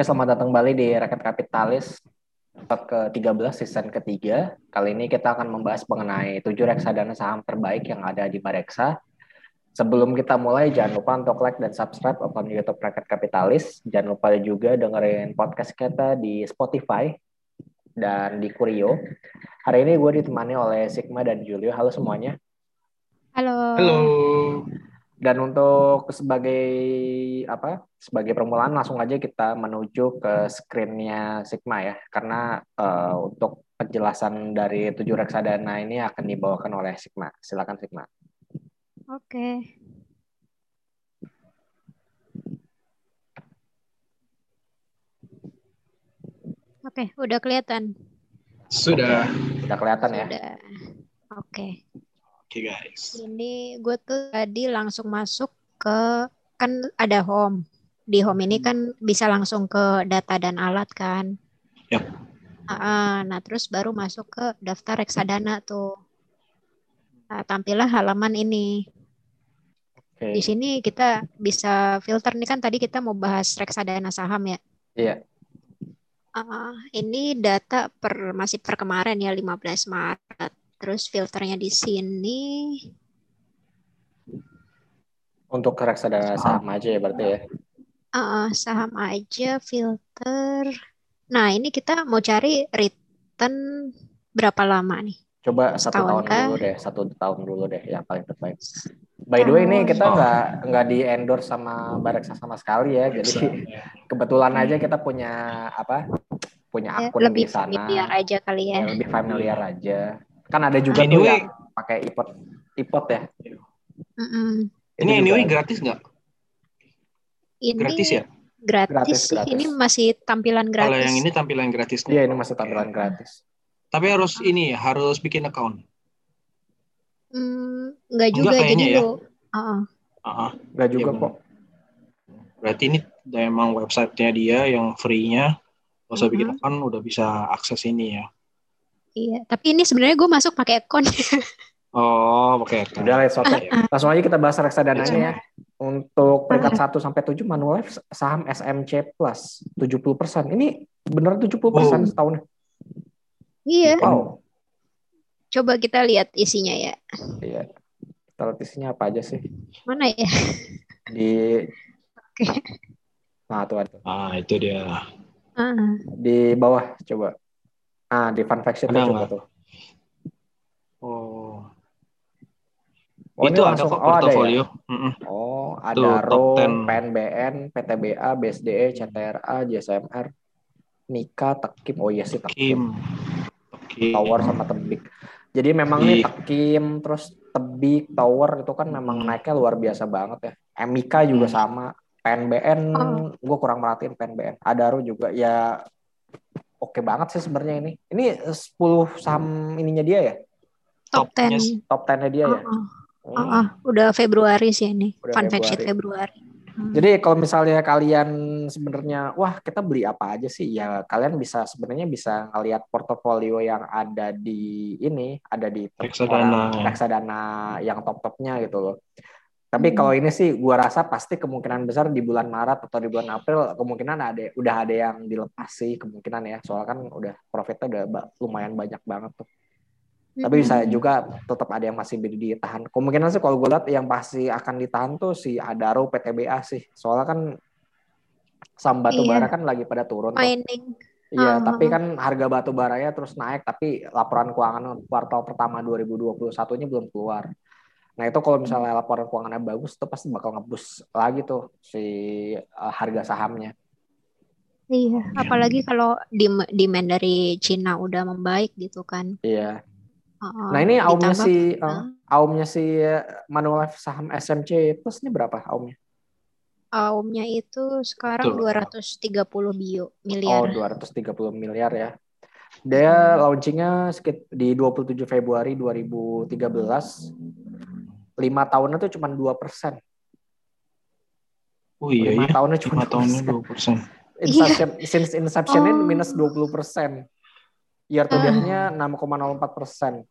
Oke, selamat datang kembali di Rakyat Kapitalis episode ke-13 season ketiga. Kali ini kita akan membahas mengenai tujuh reksadana saham terbaik yang ada di Bareksa. Sebelum kita mulai, jangan lupa untuk like dan subscribe akun YouTube Rakyat Kapitalis. Jangan lupa juga dengerin podcast kita di Spotify dan di Kurio. Hari ini gue ditemani oleh Sigma dan Julio. Halo semuanya. Halo. Halo. Dan untuk sebagai apa? Sebagai permulaan langsung aja kita menuju ke screennya Sigma ya, karena uh, untuk penjelasan dari tujuh reksadana ini akan dibawakan oleh Sigma. Silakan Sigma. Oke. Oke, udah kelihatan. Sudah. Oke, Udah kelihatan ya. Sudah. Oke. Oke guys. Ini gue tuh tadi langsung masuk ke kan ada home. Di home ini kan bisa langsung ke data dan alat kan. Yap. Ah, nah terus baru masuk ke daftar reksadana tuh. Nah, tampillah halaman ini. Oke. Di sini kita bisa filter nih kan tadi kita mau bahas reksadana saham ya. Iya. Ah, ini data per masih per kemarin ya 15 Maret. Terus filternya di sini Untuk reksadana saham aja ya berarti ya. ah, saham aja filter. Nah, ini kita mau cari return berapa lama nih? Coba satu Setahun tahun kah? dulu deh, satu tahun dulu deh yang paling terbaik. By the way ini kita Oh. nggak nggak di endorse sama Bareksa sama sekali ya, jadi kebetulan aja kita punya apa? Punya Ya, akun lebih di sana. familiar aja kali ya. Ya, lebih familiar aja. Kan ada juga tuh Anyway. yang pakai ipot ipot ya. Mm-mm. Itu Ini anyway gratis nggak? Ini Gratis ya? Gratis, Gratis, gratis. Ini masih tampilan Kalau gratis. yang ini tampilan gratisnya. Iya ini masih tampilan gratis. Tapi harus ini harus bikin account. Hmm, nggak juga Enggak jadi kayaknya ya. lo. Ah, Ah, Nggak juga Iya, kok. berarti ini emang websitenya dia yang free-nya. Kalau usah bikin Mhm. account udah bisa akses ini ya. Iya. Tapi ini sebenarnya gue masuk pakai akun. Oh, oke. account. Udah let's oke. Iya. Langsung aja kita bahas reksadana ya. Untuk peringkat 1 sampai 7 Manulife saham SMC Plus 70%. Ini bener 70% Wow. setahun. iya. Wow. Coba kita lihat isinya ya. Iya. Kita lihat isinya apa aja sih? Mana ya? Di Oke. Nah, tuh ada. Ah, itu dia. Ah, Di bawah coba. Ah, di fun fact Ada coba nggak? tuh. Oh. Oh, itu ada langsung- kok oh, ada ya? Oh, ada Tuh, RO, 10. PNBN, PTBA, BSDE, CTRA, JSMR, Nika, Tekim. Oh iya sih Tekim. Kim. Oke. Tower sama Tebik. Jadi memang nih Tebik. Tekim terus Tebik, Tower itu kan memang naiknya luar biasa banget ya. Mika juga Hmm. sama. PNBN Oh. gue kurang merhatiin PNBN. Adaro juga ya oke banget sih sebenarnya ini. Ini 10 saham ininya dia ya? top Topnya 10. Top 10-nya dia ya? Ah, ah, Hmm. ah. Udah Februari sih ini. Udah Fun fact sheet Februari. Hmm. Jadi kalau misalnya kalian sebenarnya wah kita beli apa aja sih ya kalian bisa sebenarnya bisa ngelihat portofolio yang ada di ini ada di top Reksadana. reksadana yang top-topnya gitu loh. Tapi Hmm. kalau ini sih gua rasa pasti kemungkinan besar di bulan Maret atau di bulan April kemungkinan ada udah ada yang dilepas sih kemungkinan ya. Soalnya kan udah profitnya udah ba- lumayan banyak banget tuh. Tapi bisa Mm-mm. juga tetap ada yang masih ditahan. Kemungkinan sih kalau gue lihat yang pasti akan ditahan tuh si Adaro PTBA sih. Soalnya kan saham batu bara kan lagi pada turun tuh. mining. Iya, Ah, tapi ah. kan harga batu baranya terus naik tapi laporan keuangan kuartal pertama 2021-nya belum keluar. Nah, itu kalau misalnya laporan keuangannya bagus itu pasti bakal ngebus lagi tuh si uh, harga sahamnya. Iya, apalagi kalau demand dari Cina udah membaik gitu kan. Iya. Ah, Nah, ini aumnya ditambah- si uh, aumnya si uh, Manulife saham SMC Plus ini berapa aumnya? Aumnya itu sekarang Betul. 230 bio Oh, miliar. 230 miliar ya. Dia launchingnya sekit di 27 Februari 2013. Lima tahunnya tuh cuma 2 persen. Oh iya Lima iya. tahunnya cuma 2 Lima tahunnya persen. dua persen. Inception, since inception Oh. minus 20 persen. Year to date-nya 6,04 persen.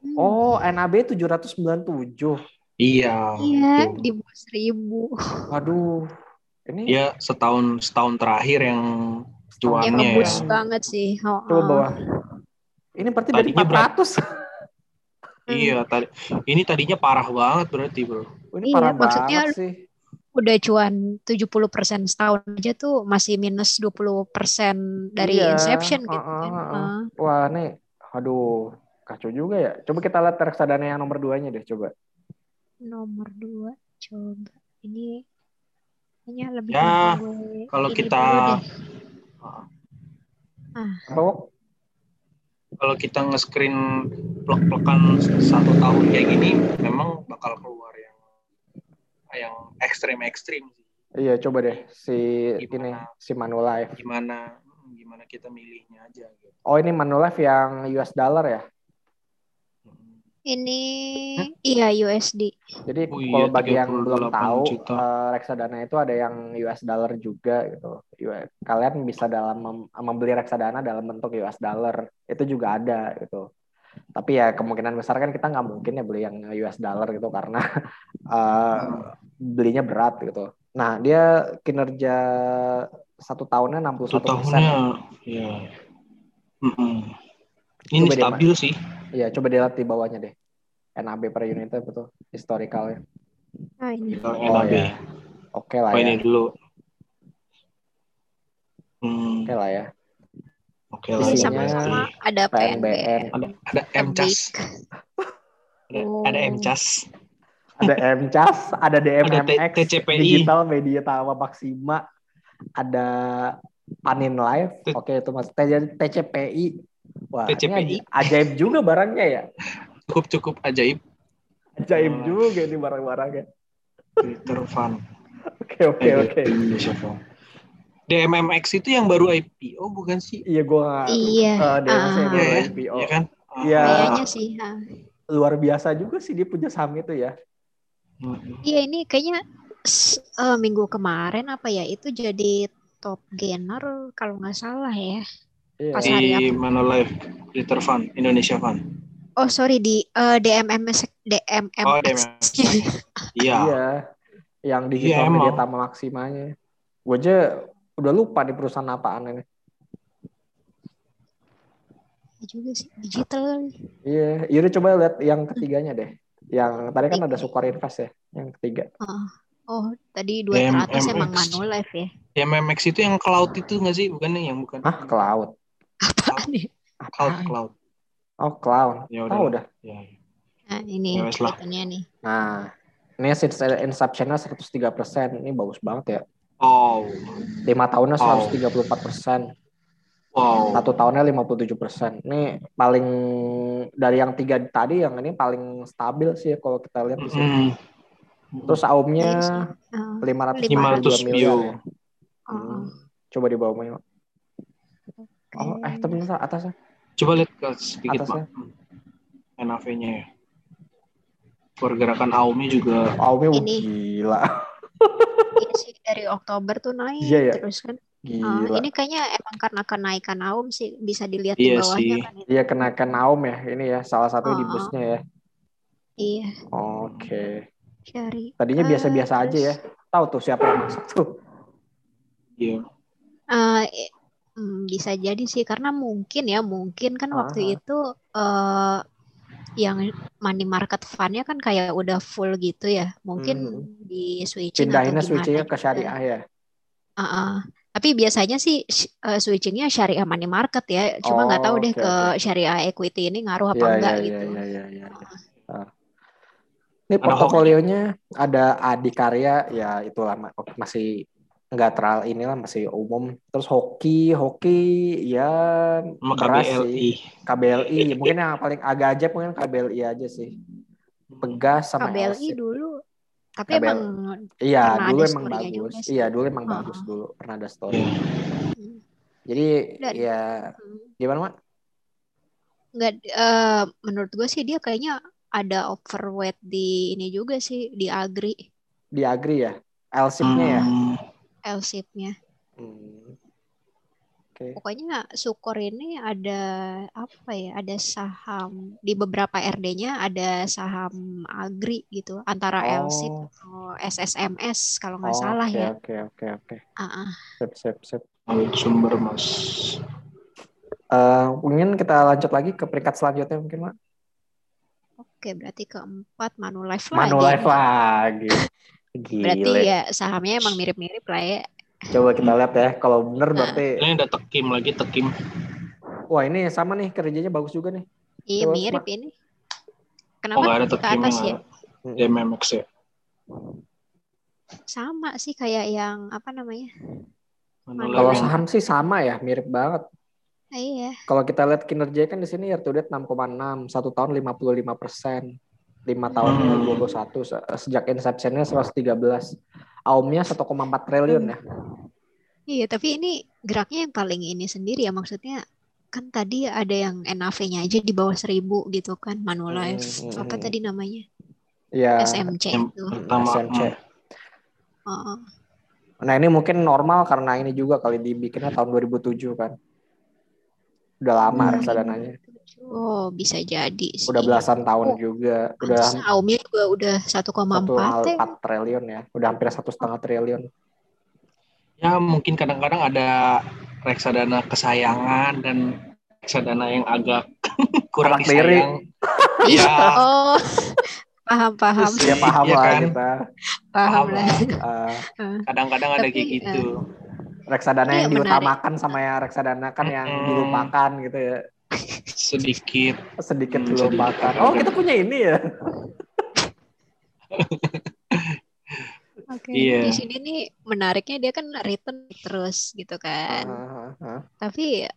Hmm. Oh, NAB 797. Iya. Iya, di bawah seribu. Waduh. Ini Dia setahun setahun terakhir yang Ya cuannya ngebus ya. banget sih. Oh, coba bawah. Ini berarti dari Tadinya berapa? 400. Iya, tadi ini tadinya parah banget berarti, Bro. Ini Iya, parah maksudnya banget sih. Udah cuan 70% setahun aja tuh masih minus 20% dari Iya, Inception gitu uh-uh, kan. Uh. Wah, nih aduh, kacau juga ya. Coba kita lihat reksadana yang nomor 2-nya deh, coba. Nomor dua, coba. Ini kayaknya lebih Ya, kalau kita. Apa, Wok? Kalau kita nge-screen plek-plekan satu tahun kayak gini memang bakal keluar yang yang ekstrim-ekstrim sih. Iya, coba deh si ini Gimana? si Manulife. Gimana gimana kita milihnya aja gitu. Oh, ini Manulife yang US dollar ya. Ini iya USD. Jadi Oh iya, kalau bagi yang 38 belum tahu, juta. eh, reksadana itu ada yang US dollar juga gitu. Kalian bisa dalam mem- membeli reksadana dalam bentuk US dollar itu juga ada gitu. Tapi ya kemungkinan besar kan kita nggak mungkin ya beli yang US dollar gitu karena eh, belinya berat gitu. Nah dia kinerja satu tahunnya 61 Satu tahunnya ya. Mm-mm. Ini Coba deh, stabil sih. Iya, coba dilihat di bawahnya deh. NAB per unit itu betul historicalnya. Nah, ini. Kalau Oh NAB. ya, oke lah Oh, ya, ini dulu. Hmm, oke lah ya. oke Ini lah. Sama-sama ada PNBN. PNBN. Ada ada MCAS. Ada, Oh. ada MCAS. Ada MCAS, ada DMMX, Ada. Digital Media Tawa Maksima, ada Panin Live, oke itu mas TCPI. Wah, TCPI. ajaib juga barangnya ya. Cukup cukup ajaib. Ajaib Wah. juga ini barang-barangnya. Twitter Fund. Oke oke oke. DMMX itu yang baru IPO bukan sih? Iya gua Iya. eh, DMC ah. yang Iya ya, IPO. Iya kan? Iya. Kayaknya sih. ah. Luar biasa juga sih dia punya saham itu ya. Mm-mm. Iya ini kayaknya eh, minggu kemarin apa ya itu jadi top gainer kalau nggak salah ya. Iya. Pas Di apa? Manulife, Twitter Fund, Indonesia Fund. Oh sorry di eh, DMMS DMMX. Oh, DMMX. Iya. Iya. Yang digital Iya, media emang. tamu maksimanya. Gue aja udah lupa di perusahaan apaan ini. juga sih digital. Iya, Yaudah coba lihat yang ketiganya deh. Yang tadi kan ada Sukor Invest ya, yang ketiga. Oh tadi 200 emang DMMX. Manulife ya. DMMX itu yang cloud itu nggak sih? Bukan nih, yang bukan. Hah, cloud. Apaan ya? Cloud, cloud. Oh, cloud. Ya udah. udah. Ya, ya. Nah ini Ya, nih. Nah, ini since Inception-nya 103%. Ini bagus banget ya. Oh, 5 tahunnya Wow. 134%. wow. Satu tahunnya 57%. Ini paling dari yang tiga tadi yang ini paling stabil sih kalau kita lihat di sini. Mm. Terus AUM-nya Iya sih. Ah, 552 500 miliar bio. ya. oh, Hmm. Coba di bawahnya. Oh, eh oke. ternyata atasnya. Coba lihat ke sedikit, Atasnya. Pak. NAV-nya ya. Pergerakan AUM-nya juga AUM-nya Ini. gila. Iya sih dari Oktober tuh naik Iya, ya. terus kan. Ah, Gila. ini kayaknya emang karena kenaikan AUM sih bisa dilihat di Iya bawahnya sih. kan. itu. Iya kenaikan AUM ya. Ini ya salah satu di Oh. busnya ya. Iya, Oke. cari. Tadinya Ah, biasa-biasa aja ya. Tahu tuh siapa yang masuk tuh. iya. Eh, eh, hmm, bisa jadi sih karena mungkin ya mungkin kan waktu itu eh yang money market fund-nya kan kayak udah full gitu ya. Mungkin Hmm. di switching atau Pindahinnya gimana switchingnya ke gitu. syariah ya. Ah, ah. Tapi biasanya sih eh, switchingnya syariah money market ya. Cuma nggak tahu Oh, deh oke, ke oke. syariah equity ini ngaruh apa Iya, enggak iya, gitu. iya, iya, iya, iya. Ah. Ini portofolionya ada Adikarya ya itulah ma- masih nggak terlalu inilah masih umum. Terus hoki, hoki ya Sama KBLI. sih. KBLI mungkin yang paling agak aja mungkin KBLI aja sih. Pegas sama KBLI Elsip. dulu. Tapi KBLI. emang Iya, dulu emang bagus. Iya, dulu emang Oh. bagus dulu. Pernah ada story. Iya. hmm, Jadi Dan- ya hmm, gimana, Mak? nggak eh, menurut gue sih dia kayaknya ada overweight di ini juga sih di agri Di Agri ya? Elsipnya ya? Hmm, LSIP-nya. Hmm. Oke. Pokoknya Sukor ini ada apa ya? Ada saham di beberapa RD-nya ada saham Agri gitu antara LSIT Oh, atau SSMS kalau nggak salah oke, ya. oke, oke, oke. Sip, sip, sip. Ambil sumber mas. Eh, mungkin kita lanjut lagi ke peringkat selanjutnya mungkin, Mak. Oke, berarti keempat Manulife lagi. Manulife lagi. Berarti Gile. ya sahamnya emang mirip-mirip lah ya. Coba kita lihat ya. Kalau bener berarti, Ini ada tekim lagi tekim. wah ini sama nih kerjanya bagus juga nih. Iya Coba, mirip Mak. ini. Oh Kenapa nggak ada ke atas ya? Di MMX ya. Sama sih kayak yang apa namanya? Kalau saham sih sama ya, mirip banget. Iya. Kalau kita lihat kinerja kan di sini year to date 6,6, satu tahun 55 persen, lima tahunnya Hmm. 21, Se- sejak inceptionnya 113, aumnya 1,4 triliun ya. Iya, tapi ini geraknya yang paling ini sendiri ya maksudnya kan tadi ada yang NAV-nya aja di bawah 1000 gitu kan Manulife. Hmm, hmm, Apa hmm. tadi namanya? Ya, SMC itu. SMC. hmm, Oh, Nah ini mungkin normal karena ini juga kali dibikinnya tahun 2007 kan. Udah lama Hmm. reksadananya. Oh, bisa jadi sih. Udah belasan tahun Oh, juga. Udah Aumnya juga udah 1,4 ya. 1,4 triliun ya. Udah hampir satu setengah triliun. ya mungkin kadang-kadang ada reksadana kesayangan dan reksadana yang agak kurang Anak disayang. Iya. Oh, paham paham Terus Ya paham Iya lah kan? kita. paham paham lah. Eh, Kadang-kadang ada kayak gitu. reksadana Iya, yang menarik. diutamakan sama yang reksadana kan yang dilupakan gitu ya. Sedikit. Sedikit Hmm, dilupakan. Oh kita punya ini ya. Oke. Iya. Di sini nih menariknya dia kan return terus gitu kan. Ah, ah. Tapi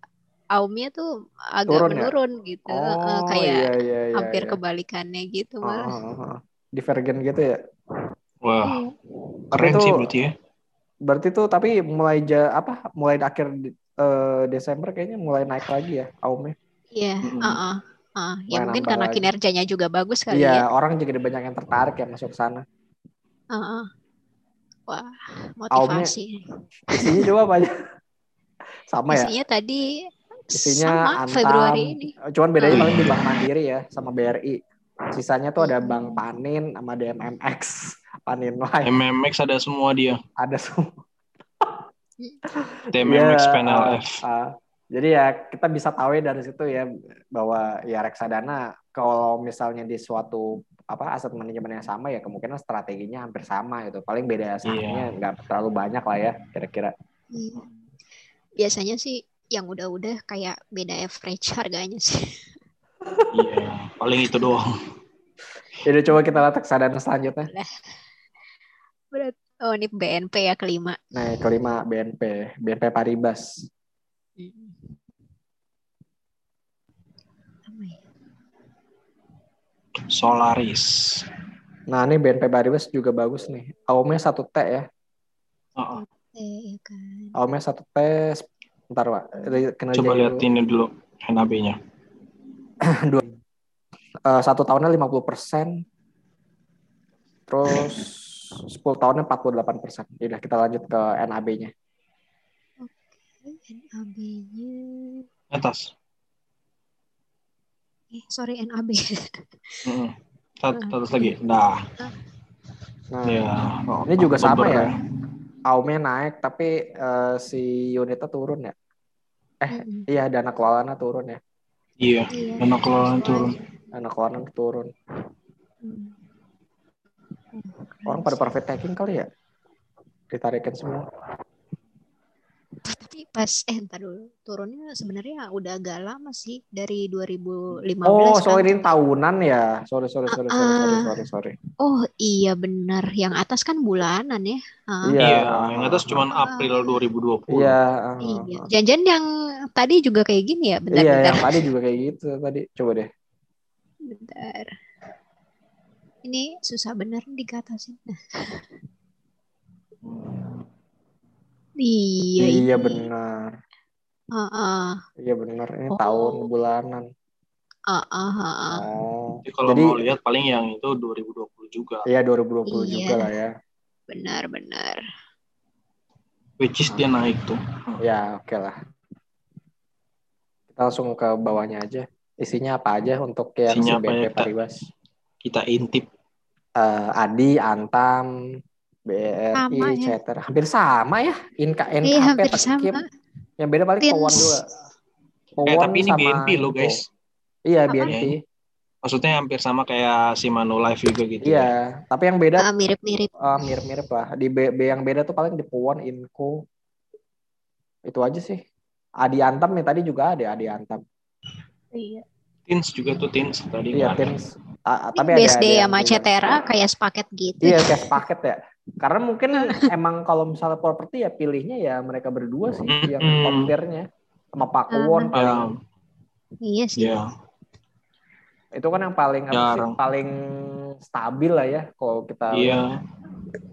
aumnya tuh agak Turun ya? menurun gitu. Eh, Oh kayak iya iya iya. hampir iya. kebalikannya gitu malah. ah, ah. Divergen gitu ya. Wah, Iya. keren Itu- sih berarti ya. Berarti tuh tapi mulai ja, apa mulai akhir eh, Desember kayaknya mulai naik lagi ya aumnya. Iya, Mm-mm. heeh. Heeh. Ya Mulai mungkin nambah karena lagi. kinerjanya juga bagus kali Iya, ya. orang juga banyak yang tertarik ya masuk sana. Heeh. Wah, motivasi. Isinya coba apa aja? Sama ya. Isinya tadi Isinya sama Antam. Februari ini. Cuman bedanya Hmm. paling di Bank Mandiri ya sama BRI. Sisanya tuh ada Hmm. Bank Panin sama DMMX. Panin Life MMX ada semua dia. ada semua. TMMX Iya, Panel F. ah. Jadi ya kita bisa tahu ya dari situ ya bahwa ya reksadana kalau misalnya di suatu apa aset manajemen yang sama ya kemungkinan strateginya hampir sama gitu. Paling beda sahamnya Iya. nggak terlalu banyak lah ya kira-kira. Iya. Biasanya sih yang udah-udah kayak beda average harganya sih. Iya, paling itu doang. Jadi coba kita lihat reksadana selanjutnya. Berat. Oh, ini BNP ya kelima. Nah, kelima BNP, BNP Paribas. Solaris. Nah, ini BNP Paribas juga bagus nih. Aumnya satu T ya. Heeh. Iya kan. Aumnya satu T. Bentar, Pak. Coba dulu. lihat ini dulu NAB-nya. Eh, satu tahunnya 50 persen. Terus 10 tahunnya 48 persen. Yaudah, kita lanjut ke NAB-nya. NAB-nya. Atas. Eh, sorry NAB. Heeh. Sat- Atas lagi. Nah, Nah, ya. ini juga sama Oktober ya. Aumnya naik, tapi eh, si unitnya turun ya. Eh, Mm-mm. iya dana kelolanya turun ya. Iya, Iya. dana kelolaan turun. Dana kelolanya turun. Hmm. Orang pada profit taking kali ya? Ditarikin semua. Tapi pas eh entar dulu turunnya sebenarnya udah agak lama sih dari 2015 Oh, kan. sorry ini tahunan ya. Sorry, sorry, sorry, sorry, sorry, sorry, sorry. Oh iya benar, yang atas kan bulanan ya. Ah, Iya. Iya, yang atas cuma April 2020. Iya. Iya. Janjian yang tadi juga kayak gini ya, Iya, bentar-bentar. yang tadi juga kayak gitu tadi. Coba deh. Bentar. Ini susah bener digatasin. Nah. Iya, Iya ini. benar. Ah, ah, Iya benar. Ini Oh. tahun bulanan. ah, ah, ah. Oh. Jadi kalau Jadi mau lihat paling yang itu 2020 juga. iya 2020 Iya. juga lah ya. Benar, benar. Which is dia naik tuh. Ya, oke lah. Kita langsung ke bawahnya aja. Isinya apa aja untuk yang Isinya si apa ya, Paribas? Kita intip. Eh, Adi, Antam, BRI, Sama ya. Ceter. Hampir sama ya. Inka, NKP, Iya, hampir sama. Yang beda paling Tins. Powon juga. Eh, Powon tapi ini sama BNP loh guys. Iya, Apa? BNP. Maksudnya hampir sama kayak si Manulife juga gitu. Iya, tapi yang beda Ah, mirip-mirip. eh, mirip-mirip lah. Di B, B yang beda tuh paling di Powon, Inco. Itu aja sih. Adi Antam nih tadi juga ada Adi Antam. Iya. Tins juga tuh Tins tadi. Iya, ada. Tins. Ah, tapi ada, BSD ada yang sama. Cetera kayak sepaket gitu. Iya, kayak paket ya. Karena mungkin emang kalau misalnya properti ya pilihnya ya mereka berdua sih yang Mm-mm. top tier-nya. Sama Pak Ah. Won Ya, paling Iya sih. ya. itu kan yang paling apa sih paling stabil lah ya kalau kita Iya.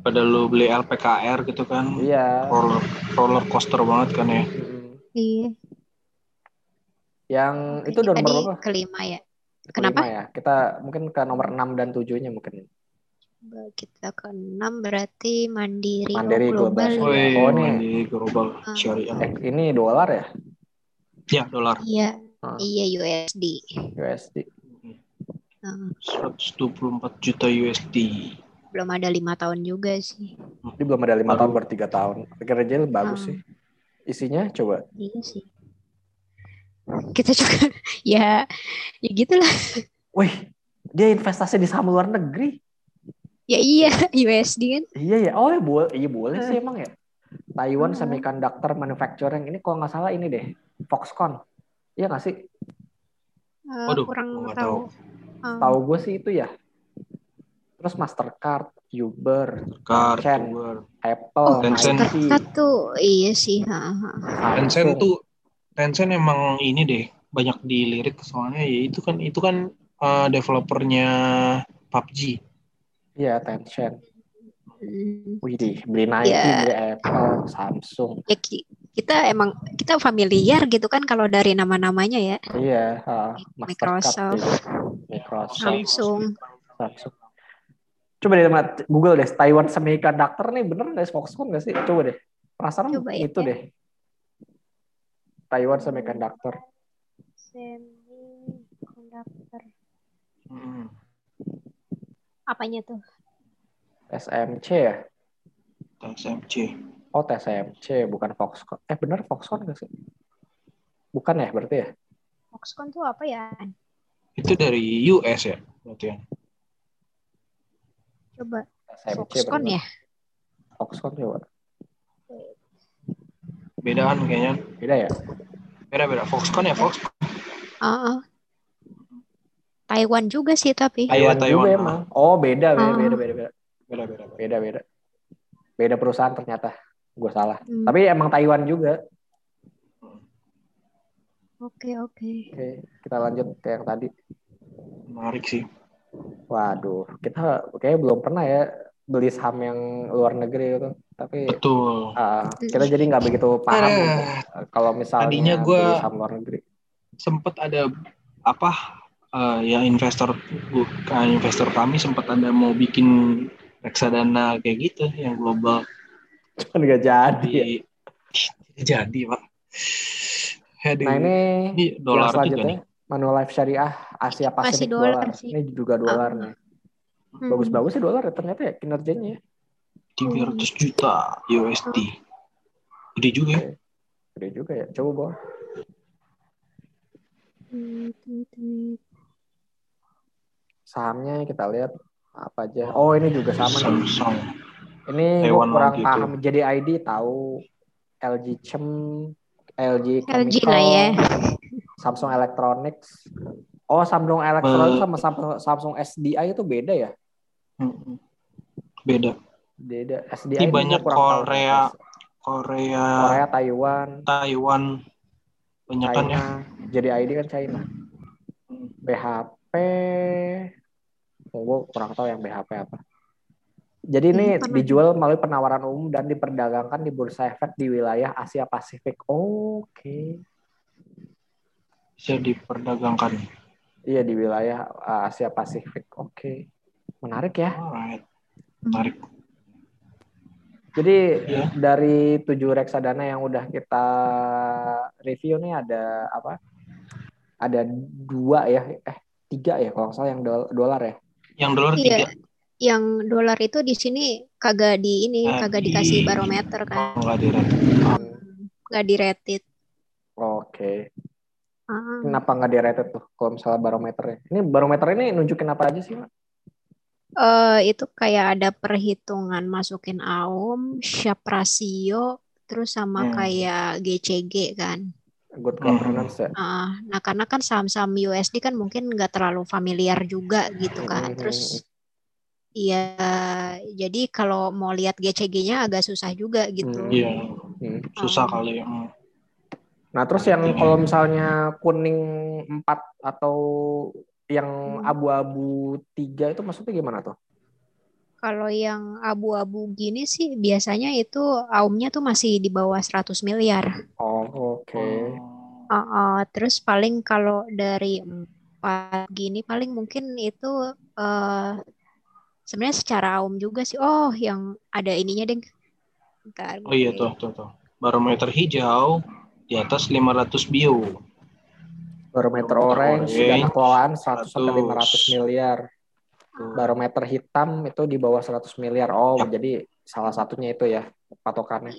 Pada lu beli LPKR gitu kan. Iya. Roller, roller coaster banget kan ya. Mm. Iya. Yang itu udah nomor berapa? kelima ya. Kelima Kenapa? ya. Kita mungkin ke nomor 6 dan 7-nya mungkin. Kita ke enam berarti Mandiri, Mandiri oh, global. Global. Oh, ini. di global Ah. syariah. Eh, ini dolar ya? Ya, dolar. Iya, Ah. iya USD. USD. Nah, 124 juta USD. belum ada lima tahun juga sih. Ini belum ada lima tahun baru tiga tahun. Kerja bagus Ah. sih. Isinya coba. Iya sih. Kita juga ya ya gitulah. Wih, dia investasi di saham luar negeri. Ya iya USD kan. Iya ya. Oh, ya boleh. Iya boleh sih emang ya. Taiwan Hmm. Semiconductor Manufacturing ini kalau nggak salah ini deh. Foxconn. Iya nggak sih? Eh, Waduh, kurang nggak tahu. tahu. Ah, Tahu gue sih itu ya. Terus Mastercard, Uber. Tencent, Oh, Apple, Tencent. Nike, Mastercard tuh iya sih. ha, ha. Tencent tuh Tencent emang ini deh banyak dilirik soalnya ya itu kan itu kan uh, developernya PUBG. Iya, Tencent. Hmm. Wih, deh, beli Nike, Ya. beli Apple, Samsung. Ya, ki- kita emang kita familiar gitu kan kalau dari nama-namanya ya. Iya, Mastercard Microsoft. juga. Microsoft, Samsung. Samsung. Coba deh, Mat, Google deh, Taiwan Semiconductor nih bener nggak sih Foxconn nggak sih? Coba deh. Perasaan Coba ya. itu deh. Taiwan Semiconductor. Semiconductor. Hmm. Apanya tuh? SMC ya? TSMC. Oh, TSMC, bukan Foxconn. Eh, bener Foxconn nggak sih? Bukan ya, berarti ya? Foxconn tuh apa ya? Itu dari US ya berarti ya. Coba SMC Foxconn bener. ya. Foxconn coba. Bedaan kayaknya. Beda ya? Beda-beda. Foxconn ya Fox. Ah, ah. Taiwan juga sih tapi. Iya, Taiwan, Taiwan, juga emang. Oh, beda, beda, Ah. beda, beda, beda. Beda-beda. Beda, beda. Beda perusahaan ternyata. Gue salah. Hmm, Tapi emang Taiwan juga. Oke oke. Oke, kita lanjut ke yang tadi. Menarik sih. Waduh, kita kayaknya belum pernah ya beli saham yang luar negeri itu. Tapi Betul. ah, kita jadi nggak begitu paham Eh, gitu. kalau misalnya tadinya gua- beli saham luar negeri. sempat ada apa eh, ya investor bukan investor kami sempat ada mau bikin reksadana kayak gitu yang global Cuman nggak jadi. ya. di jadi pak Aduh. Nah ini Ini dolar juga nih Manulife Syariah Asia Pasifik dolar. Ini juga dolar Ah. nih. Hmm. Bagus-bagus sih dolar ya ternyata ya kinerjanya ya. 300 juta USD gede juga ya Gede juga ya. Coba bawa. Sahamnya kita lihat apa aja. Oh ini juga sama nih. Samsung Ini gue kurang lagi paham. Jadi ID tahu LG Chem, LG LG Chemical, lah ya. Samsung Electronics. Oh Samsung Electronics sama Samsung, Samsung SDI itu beda ya? Beda Beda. SDI Ini banyak kurang tahu. Korea. Korea Korea, Taiwan, Taiwan banyak kan China. ya Jadi ID kan China. BHP. Oh, gue kurang tahu yang BHP apa. Jadi ini Hmm, pernah. dijual melalui penawaran umum dan diperdagangkan di bursa efek di wilayah Asia Pasifik. Oke. bisa diperdagangkan Iya di wilayah uh, Asia Pasifik. Oke. Menarik ya. alright menarik Jadi ya dari tujuh reksadana yang udah kita review nih ada apa? ada dua ya, eh tiga ya kalau nggak salah yang dol- dolar ya. Yang dolar Iya. Yang dolar itu di sini kagak di ini, Ah, kagak di- dikasih barometer kan. Oh, nggak di Nggak di rated. Oke. Ah. Kenapa nggak di rated tuh kalau misalnya barometernya? Ini barometer ini nunjukin apa aja sih, Mak? Eh, itu kayak ada perhitungan masukin AUM, Sharpe ratio, terus sama Hmm. kayak GCG kan. Good Hmm. governance ya. Ah, nah karena kan saham-saham USD kan mungkin nggak terlalu familiar juga gitu kan. Terus ya jadi kalau mau lihat GCG-nya agak susah juga gitu. Hmm. Iya, Hmm. susah Ah. kali. Hmm. Nah, terus yang Iya. kalau misalnya kuning 4 atau yang Hmm. abu-abu 3 itu maksudnya gimana tuh? Kalau yang abu-abu gini sih biasanya itu AUM-nya tuh masih di bawah 100 miliar. Oh, oke. Oh. Ah, ah, terus paling kalau dari empat gini paling mungkin itu eh sebenarnya secara AUM juga sih. Oh, yang ada ininya deh. Bentar, Oh iya tuh, tuh, tuh. Barometer hijau di atas 500 bio. Barometer Barometer orange, orange, dana kelolaan 100 sampai 100. 500 miliar. Barometer hitam itu di bawah 100 miliar. Oh, Yap. jadi salah satunya itu ya patokannya.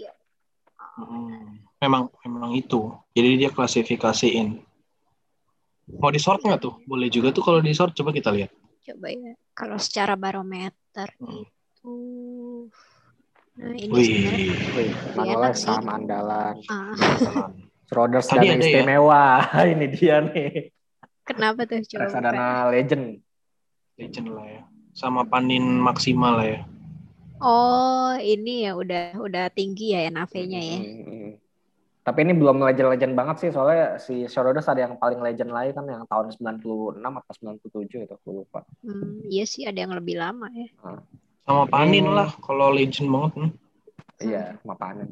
Hmm. Memang memang itu. Jadi dia klasifikasiin. Mau di short nggak tuh? Boleh juga tuh kalau di short. Coba kita lihat. Coba ya. Kalau secara barometer Hmm. itu Nah, ini Wih. sebenarnya Wih, sih. saham andalan. ah, Schroders dana ya? istimewa. Ini dia nih. kenapa tuh coba? Reksadana legend. Legend lah ya. Sama panin maksimal lah ya. Oh, ini ya udah udah tinggi ya NAV-nya ya. Hmm. Tapi ini belum legend-legend banget sih soalnya si Schroders ada yang paling legend lagi kan yang tahun 96 atau 97 itu aku lupa. Hmm, iya sih ada yang lebih lama ya. Sama panin Hmm. lah. Kalau legend banget. Hmm. Iya, sama panen.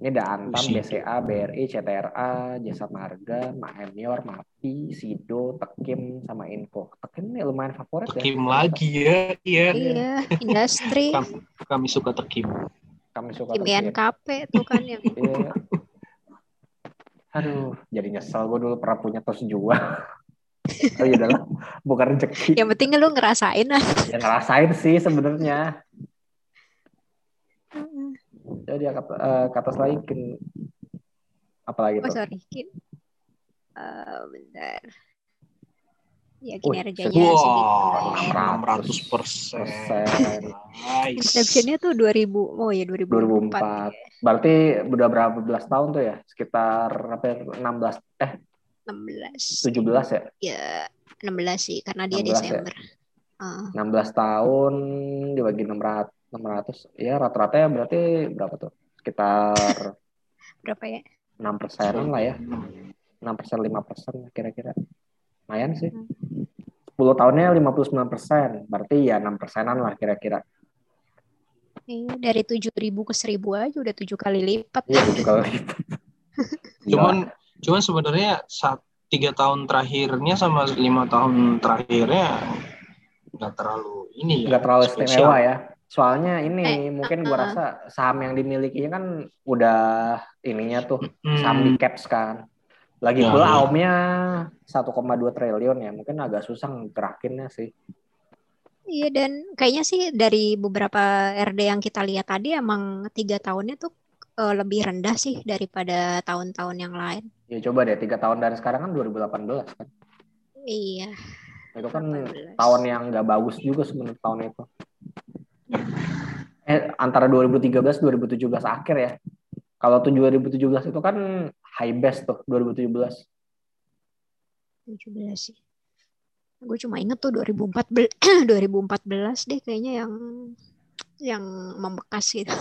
Ini ada Antam. BCA, BRI, CTRA, Jasa Marga, Maenior, MAPI, Sido, Tekim, sama Info. Tekim ini lumayan favorit ya. Tekim lagi ya. Iya. Iya, industri, Kami, kami suka tekim. Kami suka Tekim. NKP tuh kan yang Iya. Aduh, jadi nyesel gue dulu pernah punya tos jual. oh iya bukan rezeki. yang penting lu ngerasain lah. Ya ngerasain sih sebenarnya. Jadi ya, kata, eh, ke atas lagi kin apa lagi Oh sorry, Kin. Eh, bentar. Ya Wih, kinerjanya Wah, segitu. lah ya. 600 persen. Nice. Inception-nya tuh 2000, oh ya 2004. 2004. Berarti udah berapa belas tahun tuh ya? Sekitar apa ya, 16 eh 16. 17 ya? Ya 16 sih karena dia 16 ya? Desember. Ah, 16 tahun dibagi 600 600 ya rata-rata ya berarti berapa tuh? Sekitar berapa ya? 6 persenan lah ya. 6 persen 5 persen kira-kira. Lumayan sih. 10 tahunnya 59 persen. Berarti ya 6 persenan lah kira-kira. Iya, dari 7000 ke 1000 aja udah tujuh kali lipat. Iya tujuh kali lipat. Cuman cuman sebenarnya saat tiga tahun terakhirnya sama lima tahun terakhirnya nggak terlalu ini ya. nggak terlalu spesial. istimewa ya. Soalnya ini Eh, mungkin gua uh-uh. rasa saham yang dimilikinya kan udah ininya tuh saham di caps kan. Lagi pula ya. AUM-nya 1,2 triliun ya. Mungkin agak susah ngerakinnya sih. Iya dan kayaknya sih dari beberapa RD yang kita lihat tadi emang tiga tahunnya tuh eh, lebih rendah sih daripada tahun-tahun yang lain. Ya coba deh tiga tahun dari sekarang kan 2018 kan. Iya. Itu kan 18. tahun yang nggak bagus juga sebenarnya tahun itu. Eh antara 2013 2017 akhir ya. Kalau tuh 2017 itu kan high best tuh 2017. 17 sih. Gue cuma inget tuh 2014 2014 deh kayaknya yang yang membekas gitu.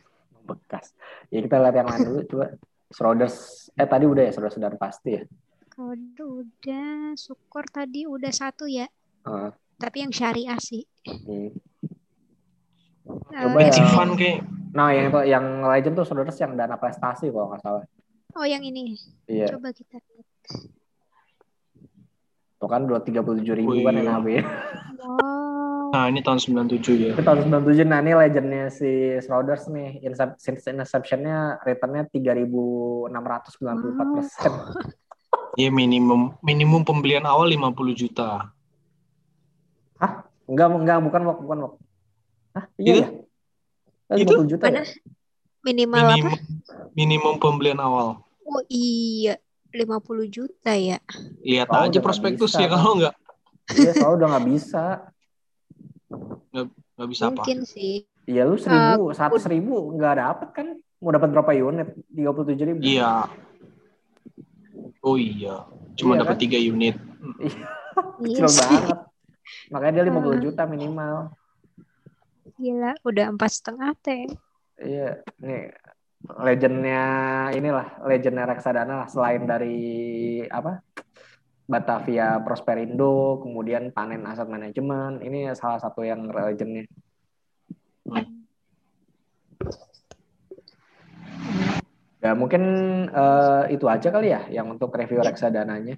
Bekas. Ya kita lihat yang lain dulu coba. Schroders eh tadi udah ya Schroders dan pasti ya. Kode udah, Sukor tadi udah satu ya. Heeh. Tapi yang syariah sih. Hmm. Coba Pensi ya. fund kayak Nah yang itu yang legend tuh Schroders yang dana prestasi kalau nggak salah. Oh yang ini. Iya. Coba kita lihat. Tuh kan dua tiga puluh tujuh ribu kan NAB. Wow. nah ini tahun 97 ya. Itu tahun 97 nah ini legendnya si Schroders nih. Incep- Since inception-nya returnnya 3.694 persen. Ya minimum minimum pembelian awal 50 juta. Hah? Enggak, enggak, bukan bukan Wok. Hah? Iya Itu? ya? Eh, Itu? 50 juta Mana? ya? Minimal Minimum apa? minimum pembelian awal. Oh iya, 50 juta ya. Lihat Oh, aja nggak prospektusnya bisa, kalau nggak Iya, soalnya udah nggak bisa. nggak bisa apa. Mungkin sih. Iya, lu seribu, seratus ribu nggak dapet kan? Mau dapat berapa unit? 37 ribu. Iya. Oh iya. Cuma Iya dapat kan? tiga unit. Iya Kecil sih. banget. Makanya dia 50 Hmm. juta minimal. Gila, udah empat setengah teh. Iya, nih legendnya inilah legendnya reksadana lah selain dari apa Batavia Prosperindo, kemudian Panen Aset Management, ini salah satu yang legendnya. Ya mungkin eh, itu aja kali ya yang untuk review Yep. reksadananya.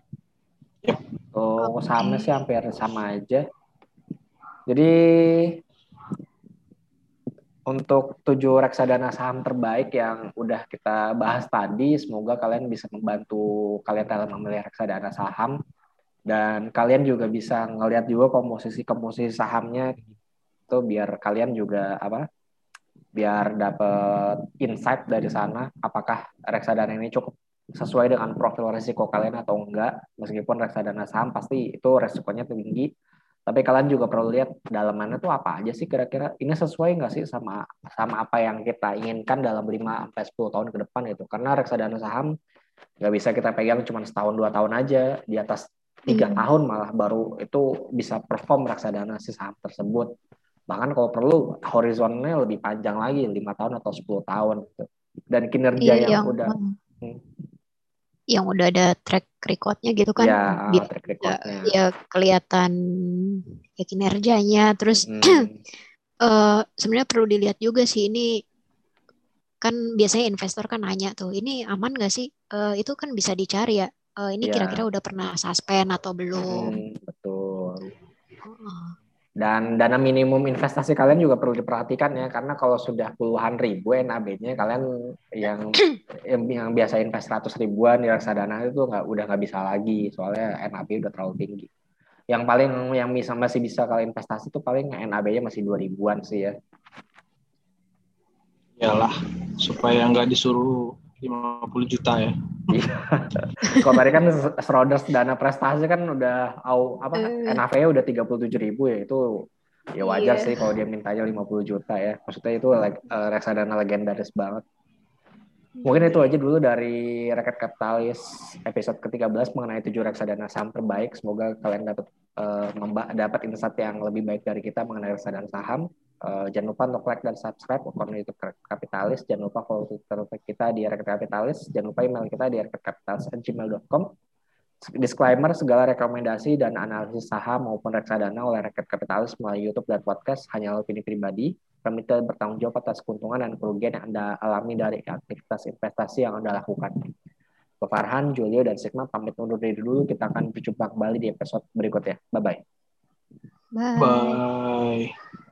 Oh, sahamnya sih hampir sama aja. Jadi untuk tujuh reksadana saham terbaik yang udah kita bahas tadi, semoga kalian bisa membantu kalian dalam memilih reksadana saham. Dan kalian juga bisa ngelihat juga komposisi komposisi sahamnya itu biar kalian juga apa biar dapat insight dari sana apakah reksadana ini cukup sesuai dengan profil risiko kalian atau enggak. Meskipun reksadana saham pasti itu resikonya tinggi tapi kalian juga perlu lihat dalamannya tuh apa aja sih kira-kira ini sesuai nggak sih sama sama apa yang kita inginkan dalam 5 sampai 10 tahun ke depan itu karena reksadana saham nggak bisa kita pegang cuma setahun dua tahun aja di atas tiga Hmm. tahun malah baru itu bisa perform reksadana si saham tersebut bahkan kalau perlu horizonnya lebih panjang lagi lima tahun atau 10 tahun gitu. dan kinerja Iya, yang, yang udah hmm. Yang udah ada track recordnya gitu kan. Ya biar track recordnya. ya kelihatan ya kinerjanya. Terus Hmm, eh sebenarnya perlu dilihat juga sih ini kan biasanya investor kan nanya tuh ini aman gak sih? Eh, itu kan bisa dicari ya. Eh, ini Iya. kira-kira udah pernah suspend atau belum? Hmm, betul. Heeh. Dan dana minimum investasi kalian juga perlu diperhatikan ya, karena kalau sudah puluhan ribu NAB-nya kalian yang yang, biasa invest 100 ribuan di reksadana itu nggak udah nggak bisa lagi, soalnya NAB udah terlalu tinggi. Yang paling yang bisa masih bisa kalian investasi itu paling NAB-nya masih 2 ribuan sih ya. Yalah, supaya nggak disuruh 50 juta ya. Kalau tadi kan Schroders dana prestasi kan udah au apa Eh. NAV-nya udah 37 ribu ya itu ya wajar Iya. sih kalau dia mintanya 50 juta ya. Maksudnya itu like, eh, reksadana legendaris banget. Mungkin itu aja dulu dari Rakyat Kapitalis episode ke-13 mengenai tujuh reksadana saham terbaik. Semoga kalian dapat eh, memba- dapat insight yang lebih baik dari kita mengenai reksadana saham. Eh, jangan lupa untuk like dan subscribe akun YouTube Rakyat Kapitalis. Jangan lupa follow Twitter kita di Rakyat Kapitalis. Jangan lupa email kita di rakyatkapitalis@gmail.com. Disclaimer, segala rekomendasi dan analisis saham maupun reksadana oleh Rakyat Kapitalis melalui YouTube dan podcast hanyalah opini pribadi kami tidak bertanggung jawab atas keuntungan dan kerugian yang Anda alami dari aktivitas investasi yang Anda lakukan. Ke Farhan, Julio, dan Sigma pamit undur diri dulu. Kita akan berjumpa kembali di episode berikutnya. Bye-bye. Bye. Bye.